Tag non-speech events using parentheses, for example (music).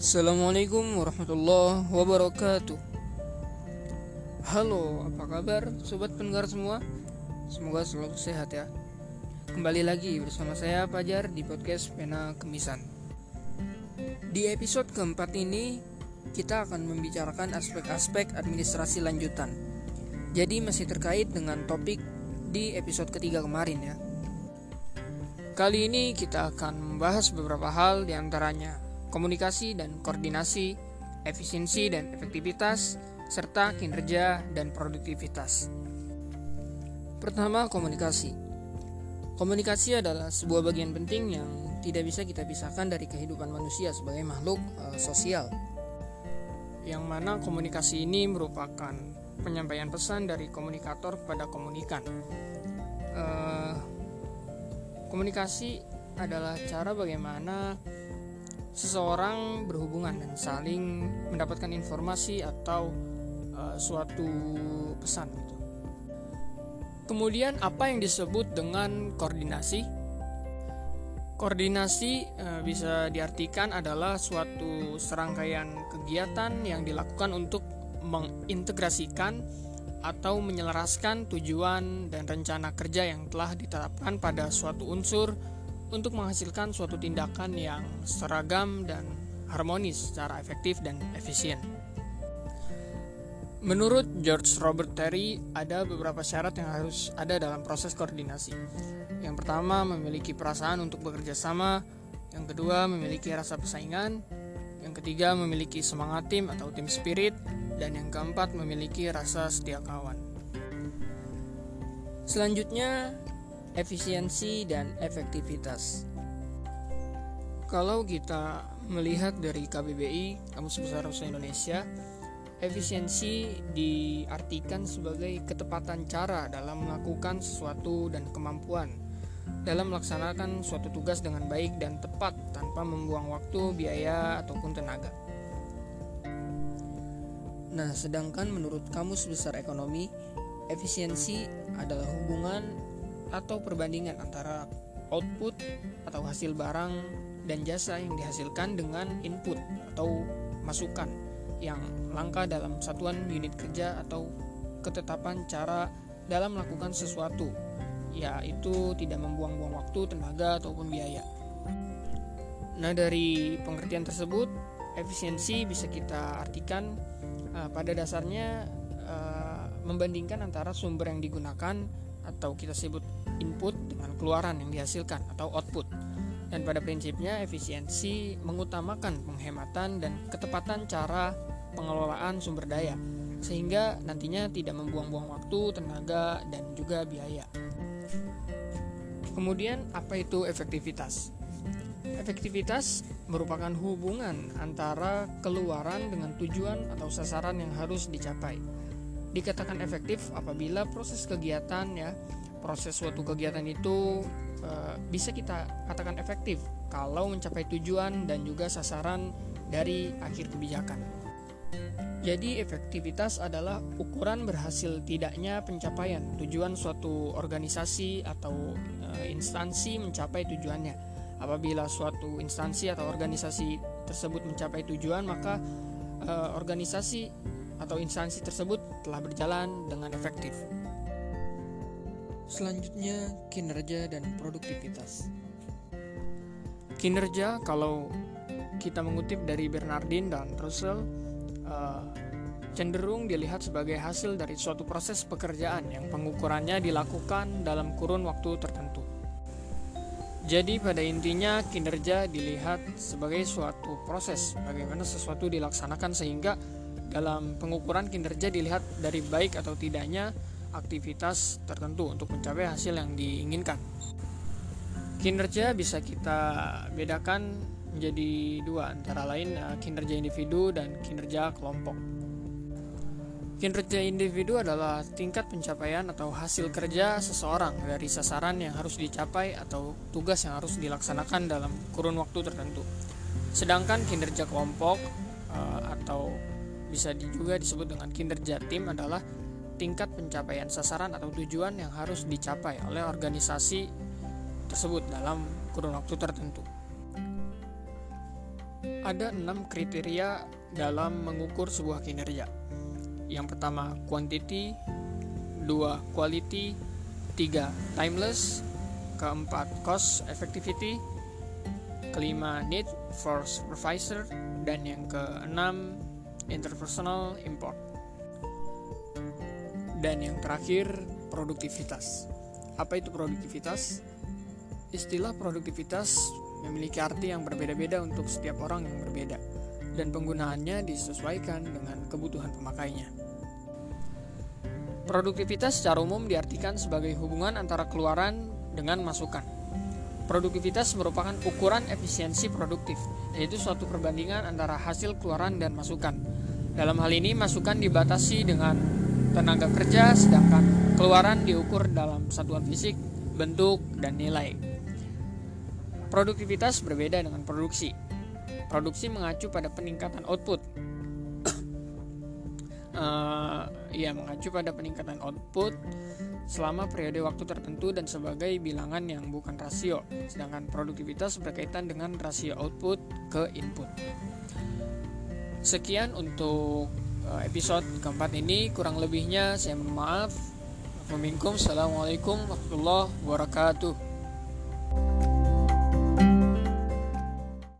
Assalamualaikum warahmatullahi wabarakatuh. Halo, apa kabar sobat pendengar semua? Semoga selalu sehat ya. Kembali lagi bersama saya Fajar di podcast Pena Kemisan. Di episode keempat ini kita akan membicarakan aspek-aspek administrasi lanjutan. Jadi masih terkait dengan topik di episode ketiga kemarin ya. Kali ini kita akan membahas beberapa hal di antaranya komunikasi dan koordinasi, efisiensi dan efektivitas, serta kinerja dan produktivitas. Pertama, komunikasi. Komunikasi adalah sebuah bagian penting yang tidak bisa kita pisahkan dari kehidupan manusia sebagai makhluk e, sosial. Yang mana komunikasi ini merupakan penyampaian pesan dari komunikator kepada komunikan. E, komunikasi adalah cara bagaimana seseorang berhubungan dan saling mendapatkan informasi atau uh, suatu pesan gitu. Kemudian apa yang disebut dengan koordinasi? Koordinasi uh, bisa diartikan adalah suatu serangkaian kegiatan yang dilakukan untuk mengintegrasikan atau menyelaraskan tujuan dan rencana kerja yang telah ditetapkan pada suatu unsur untuk menghasilkan suatu tindakan yang seragam dan harmonis secara efektif dan efisien. Menurut George Robert Terry, ada beberapa syarat yang harus ada dalam proses koordinasi. Yang pertama, memiliki perasaan untuk bekerja sama. Yang kedua, memiliki rasa persaingan. Yang ketiga, memiliki semangat tim atau tim spirit. Dan yang keempat, memiliki rasa setia kawan. Selanjutnya, efisiensi dan efektivitas. Kalau kita melihat dari KBBI, Kamus Besar Bahasa Indonesia, efisiensi diartikan sebagai ketepatan cara dalam melakukan sesuatu dan kemampuan dalam melaksanakan suatu tugas dengan baik dan tepat tanpa membuang waktu, biaya, ataupun tenaga. Nah, sedangkan menurut Kamus Besar Ekonomi, efisiensi adalah hubungan atau perbandingan antara output atau hasil barang dan jasa yang dihasilkan dengan input atau masukan yang langka dalam satuan unit kerja atau ketetapan cara dalam melakukan sesuatu yaitu tidak membuang-buang waktu, tenaga ataupun biaya. Nah, dari pengertian tersebut, efisiensi bisa kita artikan uh, pada dasarnya uh, membandingkan antara sumber yang digunakan atau kita sebut input dengan keluaran yang dihasilkan atau output. Dan pada prinsipnya efisiensi mengutamakan penghematan dan ketepatan cara pengelolaan sumber daya sehingga nantinya tidak membuang-buang waktu, tenaga, dan juga biaya. Kemudian apa itu efektivitas? Efektivitas merupakan hubungan antara keluaran dengan tujuan atau sasaran yang harus dicapai. Dikatakan efektif apabila proses kegiatan ya proses suatu kegiatan itu e, bisa kita katakan efektif kalau mencapai tujuan dan juga sasaran dari akhir kebijakan. Jadi efektivitas adalah ukuran berhasil tidaknya pencapaian tujuan suatu organisasi atau e, instansi mencapai tujuannya. Apabila suatu instansi atau organisasi tersebut mencapai tujuan, maka e, organisasi atau instansi tersebut telah berjalan dengan efektif. Selanjutnya, kinerja dan produktivitas. Kinerja, kalau kita mengutip dari Bernardin dan Russell, uh, cenderung dilihat sebagai hasil dari suatu proses pekerjaan yang pengukurannya dilakukan dalam kurun waktu tertentu. Jadi pada intinya kinerja dilihat sebagai suatu proses bagaimana sesuatu dilaksanakan sehingga dalam pengukuran kinerja dilihat dari baik atau tidaknya aktivitas tertentu untuk mencapai hasil yang diinginkan. Kinerja bisa kita bedakan menjadi dua, antara lain eh, kinerja individu dan kinerja kelompok. Kinerja individu adalah tingkat pencapaian atau hasil kerja seseorang dari sasaran yang harus dicapai atau tugas yang harus dilaksanakan dalam kurun waktu tertentu. Sedangkan kinerja kelompok eh, atau bisa juga disebut dengan kinerja tim adalah tingkat pencapaian sasaran atau tujuan yang harus dicapai oleh organisasi tersebut dalam kurun waktu tertentu. ada enam kriteria dalam mengukur sebuah kinerja. Yang pertama, quantity, dua, quality, tiga, timeless, keempat, cost effectivity, kelima, need for supervisor, dan yang keenam, interpersonal import. Dan yang terakhir, produktivitas. Apa itu produktivitas? Istilah produktivitas memiliki arti yang berbeda-beda untuk setiap orang yang berbeda, dan penggunaannya disesuaikan dengan kebutuhan pemakainya. Produktivitas secara umum diartikan sebagai hubungan antara keluaran dengan masukan. Produktivitas merupakan ukuran efisiensi produktif, yaitu suatu perbandingan antara hasil keluaran dan masukan. Dalam hal ini, masukan dibatasi dengan tenaga kerja, sedangkan keluaran diukur dalam satuan fisik, bentuk, dan nilai. Produktivitas berbeda dengan produksi. Produksi mengacu pada peningkatan output. uh, (coughs) ya, mengacu pada peningkatan output selama periode waktu tertentu dan sebagai bilangan yang bukan rasio. Sedangkan produktivitas berkaitan dengan rasio output ke input. Sekian untuk episode keempat ini. Kurang lebihnya saya mohon maaf. Assalamualaikum warahmatullahi wabarakatuh.